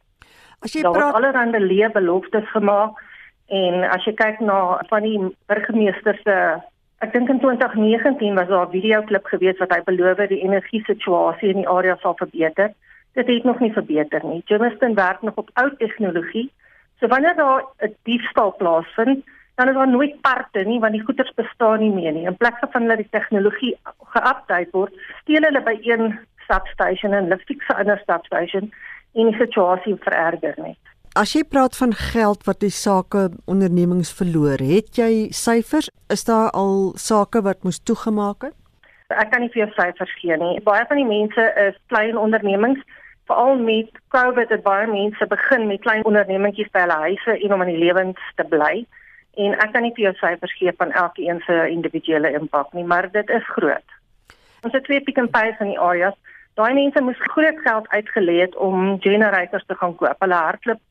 As jy praat Daar allerlei lewe beloftes gemaak en as jy kyk na van die burgemeester se Ek dink in 2019 was daar 'n video klip gewees wat hy beloof het die energie situasie in die area sal verbeter. Dit het nog nie verbeter nie. Jamestown werk nog op ou tegnologie. So wanneer daar 'n diefstal plaasvind, dan is daar nooit parte nie want die goederes bestaan nie meer nie. In plaas van dat die tegnologie geupdate word, steel hulle by een substation en hulle fiks 'n ander substation en die situasie vererger net. As jy praat van geld wat die sake ondernemings verloor, het jy syfers? Is daar al sake wat moes toegemaak het? Ek kan nie vir jou syfers gee nie. Baie van die mense is klein ondernemings, veral met COVID het baie mense begin met klein ondernemingkies by hulle huise en om in die lewens te bly. En ek kan nie vir jou syfers gee van elkeen se individuele impak nie, maar dit is groot. Ons het twee pick and pays in die areas. Daai mense moes groot geld uitgelê het om generators te gaan koop. Hulle hardloop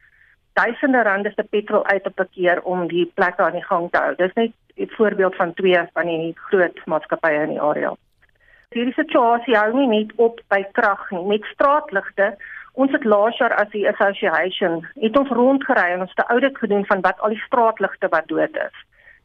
duisende rande se petrol uit op 'n keer om die plekke aan die gang te hou. Dis net 'n voorbeeld van twee van die groot maatskappye in die area. Hierdie situasie hou nie net op by krag nie, met straatligte. Ons het laas jaar as die association het ons rondgery en ons het 'n audit gedoen van wat al die straatligte wat dood is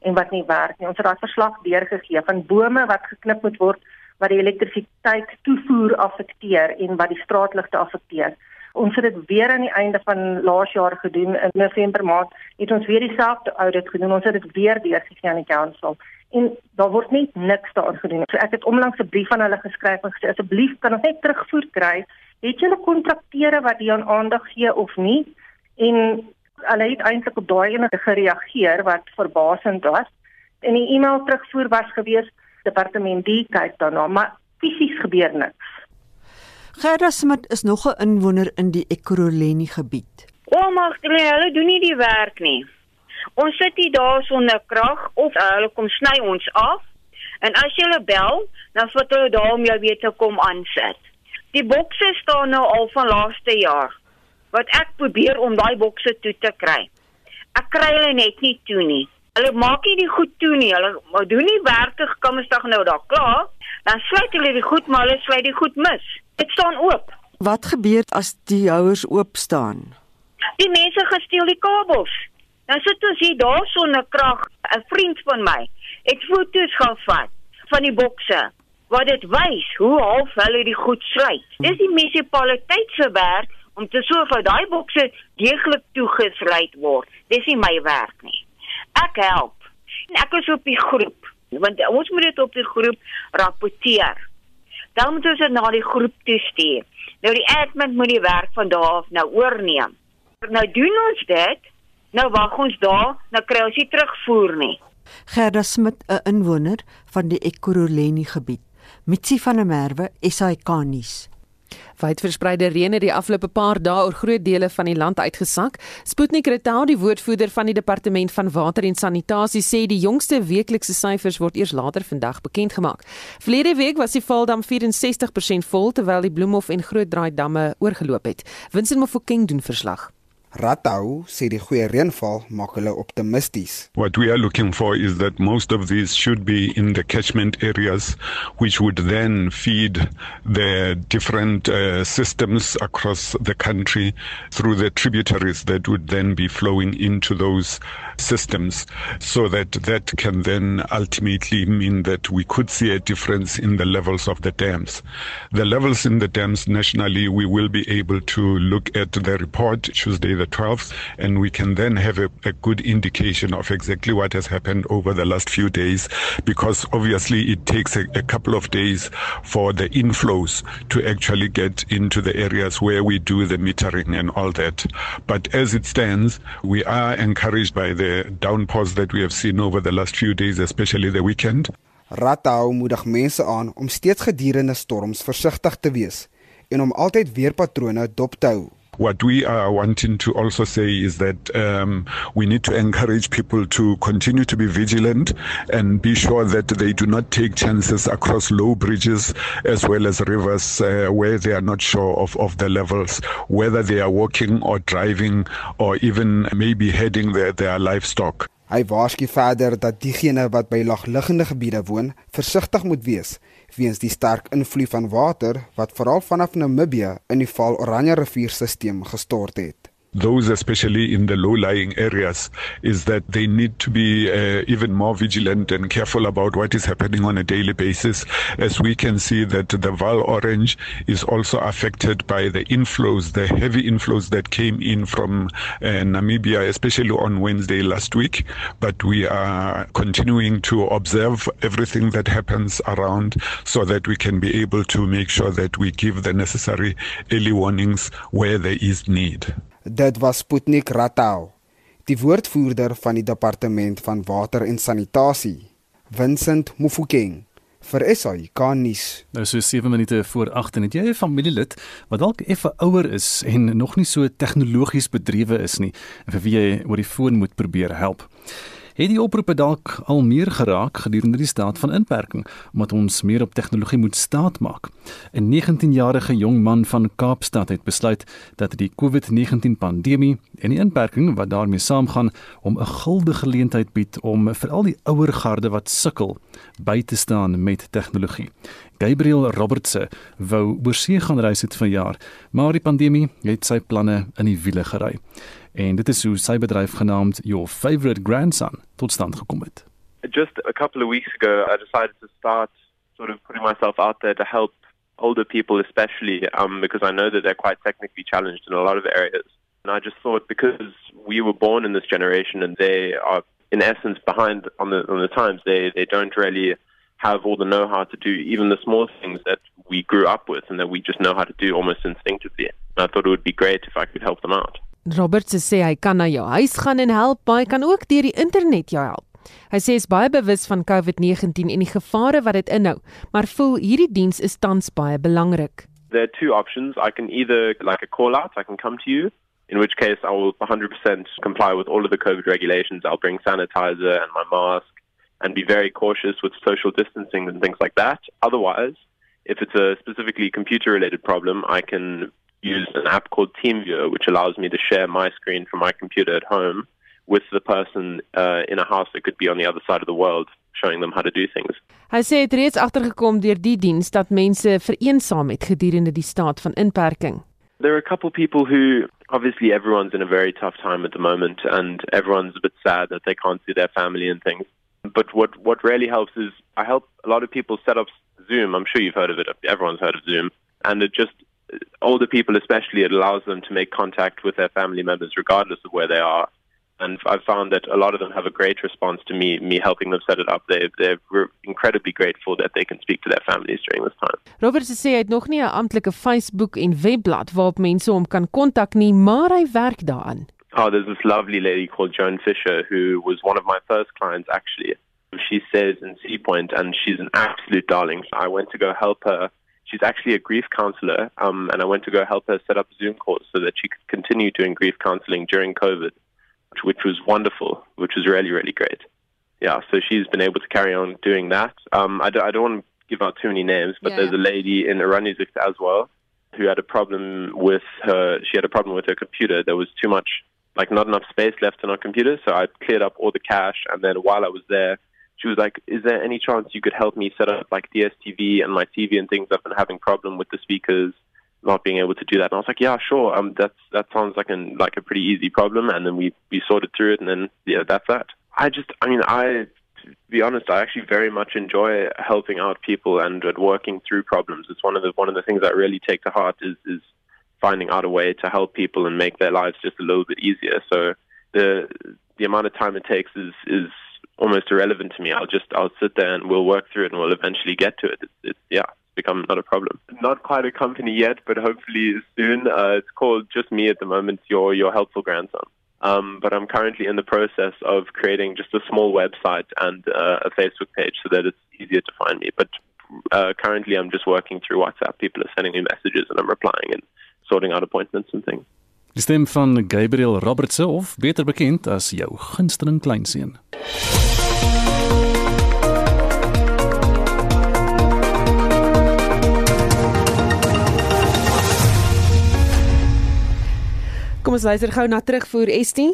en wat nie werk nie. Ons het daai verslag deurgegee van bome wat geknip moet word wat die elektrisiteit toevoer affekteer en wat die straatligte affekteer. Ons het dit weer aan die einde van laas jaar gedoen in November maand het ons weer dieselfde audit gedoen. Ons het dit weer deurgegee aan die council en daar word net niks daaraan gedoen. So ek het onlangs 'n brief aan hulle geskryf en gesê asseblief kan ons net terugvoer kry. Het julle kontrakteure wat hier aan aandag gee of nie? En hulle het eintlik op daai ene gereageer wat verbasend was. En die e-mail terugvoer was gewees departement die kyk daarna, maar fisies gebeur niks. Gerda Smit is nog 'n inwoner in die Ekurhuleni gebied. Ouma, hulle doen nie die werk nie. Ons sit hier daar sonder krag of uh, hulle kom sny ons af. En as jy hulle bel, dan vat hulle daar om jou weer te kom aansit. Die bokse staan nou al van laaste jaar. Wat ek probeer om daai bokse toe te kry. Ek kry hulle net nie toe nie. Hulle maak nie die goed toe nie. Hulle doen nie werklik komsdag nou daar klaar. Dan sluit hulle die goed, maar hulle sluit die goed mis. Dit staan oop. Wat gebeur as die houers oop staan? Die mense gesteel die kabels. Dan sit ons hier daar sonder krag. 'n Vriend van my het foto's gevat van die bokse wat dit wys hoe half hulle die goed sluit. Dis die munisipaliteit se werk om te sorg dat daai bokse deeglik toegesluit word. Dis nie my werk nie. Ek help. Ek is op die groep want ons moet dit op die groep rapporteer dan moet ons dit na die groep toe stuur. Nou die admin moet die werk van daar af nou oorneem. Nou doen ons dit. Nou wag ons daar, nou kry ons nie terugvoer nie. Gerda Smit, 'n inwoner van die Ekurhuleni gebied. Mitsi van der Merwe, SAK nuus. Wydverspreide reën het die afgelope paar dae oor groot dele van die land uitgesak. Sputnik Retau, die woordvoerder van die departement van water en sanitasie, sê die jongste weeklikse syfers word eers later vandag bekend gemaak. Verlede week was die Valdam 64% vol terwyl die Bloemhof en Groot Draai damme oorgeloop het. Vincent Mofokeng doen verslag. Ratau. What we are looking for is that most of these should be in the catchment areas which would then feed the different uh, systems across the country through the tributaries that would then be flowing into those systems so that that can then ultimately mean that we could see a difference in the levels of the dams. The levels in the dams nationally we will be able to look at the report Tuesday the 12th, and we can then have a, a, good indication of exactly what has happened over the last few days, because obviously it takes a, a couple of days for the inflows to actually get into the areas where we do the metering and all that. But as it stands, we are encouraged by the downpours that we have seen over the last few days, especially the weekend. Ratau moedig mense aan om steeds gedurende storms versigtig te wees en om altyd weerpatrone dop te hou. What we are wanting to also say is that um, we need to encourage people to continue to be vigilant and be sure that they do not take chances across low bridges as well as rivers uh, where they are not sure of, of the levels, whether they are walking or driving or even maybe heading their, their livestock. Hy waarsku verder dat diegene wat by laagliggende gebiede woon, versigtig moet wees weens die sterk invloed van water wat veral vanaf Namibië in die Val Oranje rivierstelsel gestort het. Those especially in the low-lying areas is that they need to be uh, even more vigilant and careful about what is happening on a daily basis as we can see that the Val Orange is also affected by the inflows the heavy inflows that came in from uh, Namibia especially on Wednesday last week. But we are continuing to observe everything that happens around so that we can be able to make sure that we give the necessary early warnings where there is need Dit was Sputnik Ratau, die woordvoerder van die departement van water en sanitasie, Vincent Mufokeng, vir SAK nuus. Nou so 7 minute voor 8 en het jy 'n familielid wat dalk effe ouer is en nog nie so tegnologies bedrywe is nie en vir wie jy oor die foon moet probeer help. Het die oproepe dalk al meer geraak gedurende die staat van inperking omdat ons meer op tegnologie moet staatmaak. 'n 19-jarige jong man van Kaapstad het besluit dat die COVID-19 pandemie en die inperking wat daarmee saamgaan om 'n gulde geleentheid bied om vir al die ouer garde wat sukkel by te staan met tegnologie. Gabriel Robertse wou oorsee gaan reis het vanjaar, maar die pandemie het sy planne in die wiele gery. En dit is hoe sy bedryf genaamd Your Favorite Grandson tot stand gekom het. Just a couple of weeks ago I decided to start sort of putting myself out there to help older people especially um because I know that they're quite technically challenged in a lot of areas. And I just thought because we were born in this generation and they are in essence behind on the on the times they they don't really have all the know-how to do even the small things that we grew up with and that we just know how to do almost instinctively. And I thought it would be great if I could help them out. Robert sê hy kan na jou huis gaan en help, maar hy kan ook deur die internet jou help. Hy sê hy is baie bewus van COVID-19 en die gevare wat dit inhou, maar voel hierdie diens is tans baie belangrik. There are two options. I can either like a call out, I can come to you, in which case I will 100% comply with all of the COVID regulations. I'll bring sanitizer and my mask and be very cautious with social distancing and things like that. Otherwise, if it's a specifically computer related problem, I can use an app called TeamViewer, which allows me to share my screen from my computer at home with the person uh, in a house that could be on the other side of the world, showing them how to do things. Hy sê dit reeds agtergekom deur die diens dat mense vereensaam het gedurende die staat van inperking. There are a couple people who obviously everyone's in a very tough time at the moment and everyone's a bit sad that they can't see their family and things. But what what really helps is I help a lot of people set up Zoom. I'm sure you've heard of it. Everyone's heard of Zoom. And it just older people especially it allows them to make contact with their family members regardless of where they are. And I've found that a lot of them have a great response to me me helping them set it up. They they're incredibly grateful that they can speak to their families during this time. Robert sê hy het nog nie 'n amptelike Facebook en webblad waarop mense hom kan kontak nie maar hy werk daaraan. Oh there's this lovely lady called Joan Fisher who was one of my first clients actually. She says in Sea Point and she's an absolute darling. So I went to go help her she's actually a grief counselor, um, and I went to go help her set up Zoom calls so that she could continue doing grief counseling during COVID, which, which was wonderful, which was really, really great. Yeah, so she's been able to carry on doing that. Um, I, don't, I don't want to give out too many names, but yeah, there's yeah. a lady in Iranizuk as well who had a problem with her. She had a problem with her computer. There was too much, like not enough space left in her computer. So I cleared up all the cache, and then while I was there, she was like, "Is there any chance you could help me set up like DSTV and my TV and things? I've been having problem with the speakers not being able to do that." And I was like, "Yeah, sure. Um, that's that sounds like an like a pretty easy problem." And then we we sorted through it, and then yeah, that's that. I just, I mean, I to be honest, I actually very much enjoy helping out people and, and working through problems. It's one of the one of the things I really take to heart is is finding out a way to help people and make their lives just a little bit easier. So the the amount of time it takes is is almost irrelevant to me. I'll just I'll sit there and we'll work through it and we'll eventually get to it. It's, it's yeah, it's become not a problem. Not quite a company yet, but hopefully soon. Uh, it's called just me at the moment. Your your helpful grandson. Um, but I'm currently in the process of creating just a small website and uh, a Facebook page so that it's easier to find me. But uh, currently, I'm just working through WhatsApp. People are sending me messages and I'm replying and sorting out appointments and things. Die stem van Gabriel Robertse of beter bekend as jou gunsteling kleinseun. Kom ons luister gou na terugvoer Estie.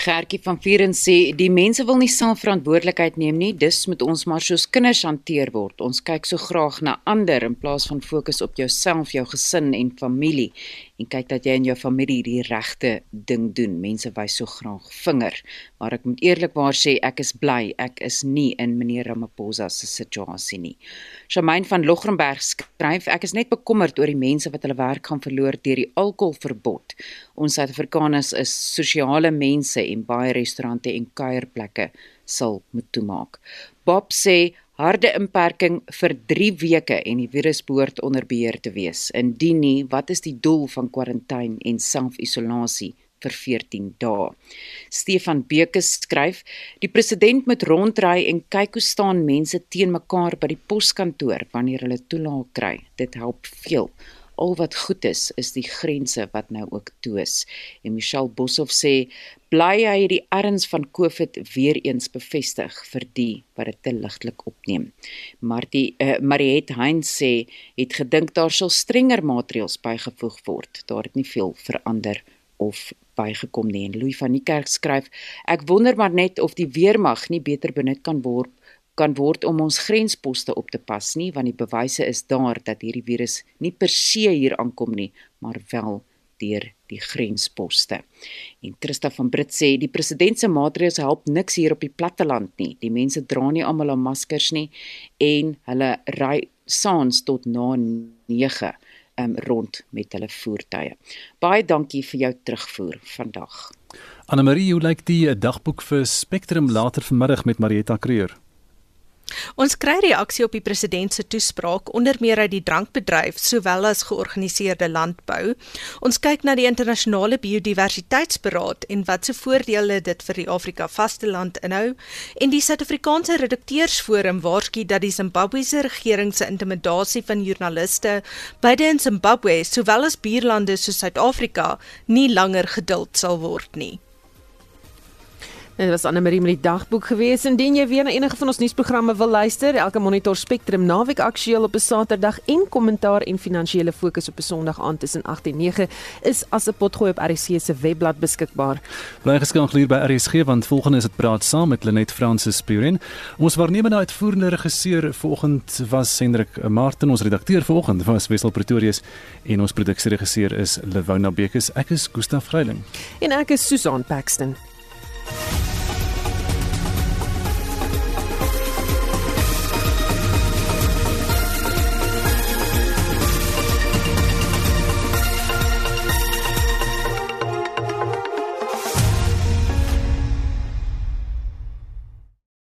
Gertjie van Vieren sê die mense wil nie self verantwoordelikheid neem nie, dus moet ons maar soos kinders hanteer word. Ons kyk so graag na ander in plaas van fokus op jouself, jou gesin en familie en kyk dat jy en jou familie die regte ding doen. Mense wys so graag vinger, maar ek moet eerlikwaar sê ek is bly ek is nie in meneer Ramaphosa se situasie nie. Shamaine van Logrenberg skryf ek is net bekommerd oor die mense wat hulle werk gaan verloor deur die alkoholverbod. Ons Suid-Afrikaners is sosiale mense en baie restaurante en kuierplekke sal moet toemaak. Bob sê harde inperking vir 3 weke en die virus behoort onder beheer te wees. Indien nie, wat is die doel van kwarantyne en self-isolasie vir 14 dae. Stefan Beke skryf: "Die president moet rondry en kyk hoe staan mense teen mekaar by die poskantoor wanneer hulle toelaag kry. Dit help veel." Al wat goed is is die grense wat nou ook toe is. En Michelle Boshoff sê bly hy die erns van COVID weer eens bevestig vir die wat dit te ligtelik opneem. Martie uh, Mariet Heinz sê het gedink daar sal strenger maatreëls bygevoeg word. Daar het nie veel verander of bygekom nie. En Louis van die Kerk skryf: Ek wonder maar net of die weermag nie beter benut kan word kan word om ons grensposte op te pas nie want die bewyse is daar dat hierdie virus nie per se hier aankom nie maar wel deur die grensposte. En Christa van Brits sê die president se maatreëls help niks hier op die platteland nie. Die mense dra nie almal 'n maskers nie en hulle ry saans tot na 9 um, rond met hulle voertuie. Baie dankie vir jou terugvoer vandag. Anna Marie, hoe lyk die dagboek vir Spectrum later vanmiddag met Marietta Kreur? Ons kry reaksie op die president se toespraak onder meer uit die drankbedryf sowel as georganiseerde landbou. Ons kyk na die internasionale biodiversiteitsberaad en watse voordele dit vir die Afrika vasteland inhou en die Suid-Afrikaanse Redakteursforum waarsku dat die Zimbabwese regering se intimidasie van joernaliste beide in Zimbabwe sowel as buurlande soos Suid-Afrika nie langer geduld sal word nie. En dit was Anne Marie met die dagboek gewees. Indien jy weer na enige van ons nuusprogramme wil luister, elke Monitor Spectrum naweek aktueel op 'n Saterdag en kommentaar en finansiële fokus op 'n Sondag aand tussen 8 en 9 is as 'n potgooi op RC se webblad beskikbaar. Bly geskakel hier by RSG want volgende is dit praat saam met Lenet Francis Puren. Ons waarnemende uitvoerende regisseur vanoggend was Hendrik Martin, ons redakteur vanoggend was Wessel Pretorius en ons produksieregisseur is Lewona Bekes. Ek is Gustaf Greiling. En ek is Susan Paxton.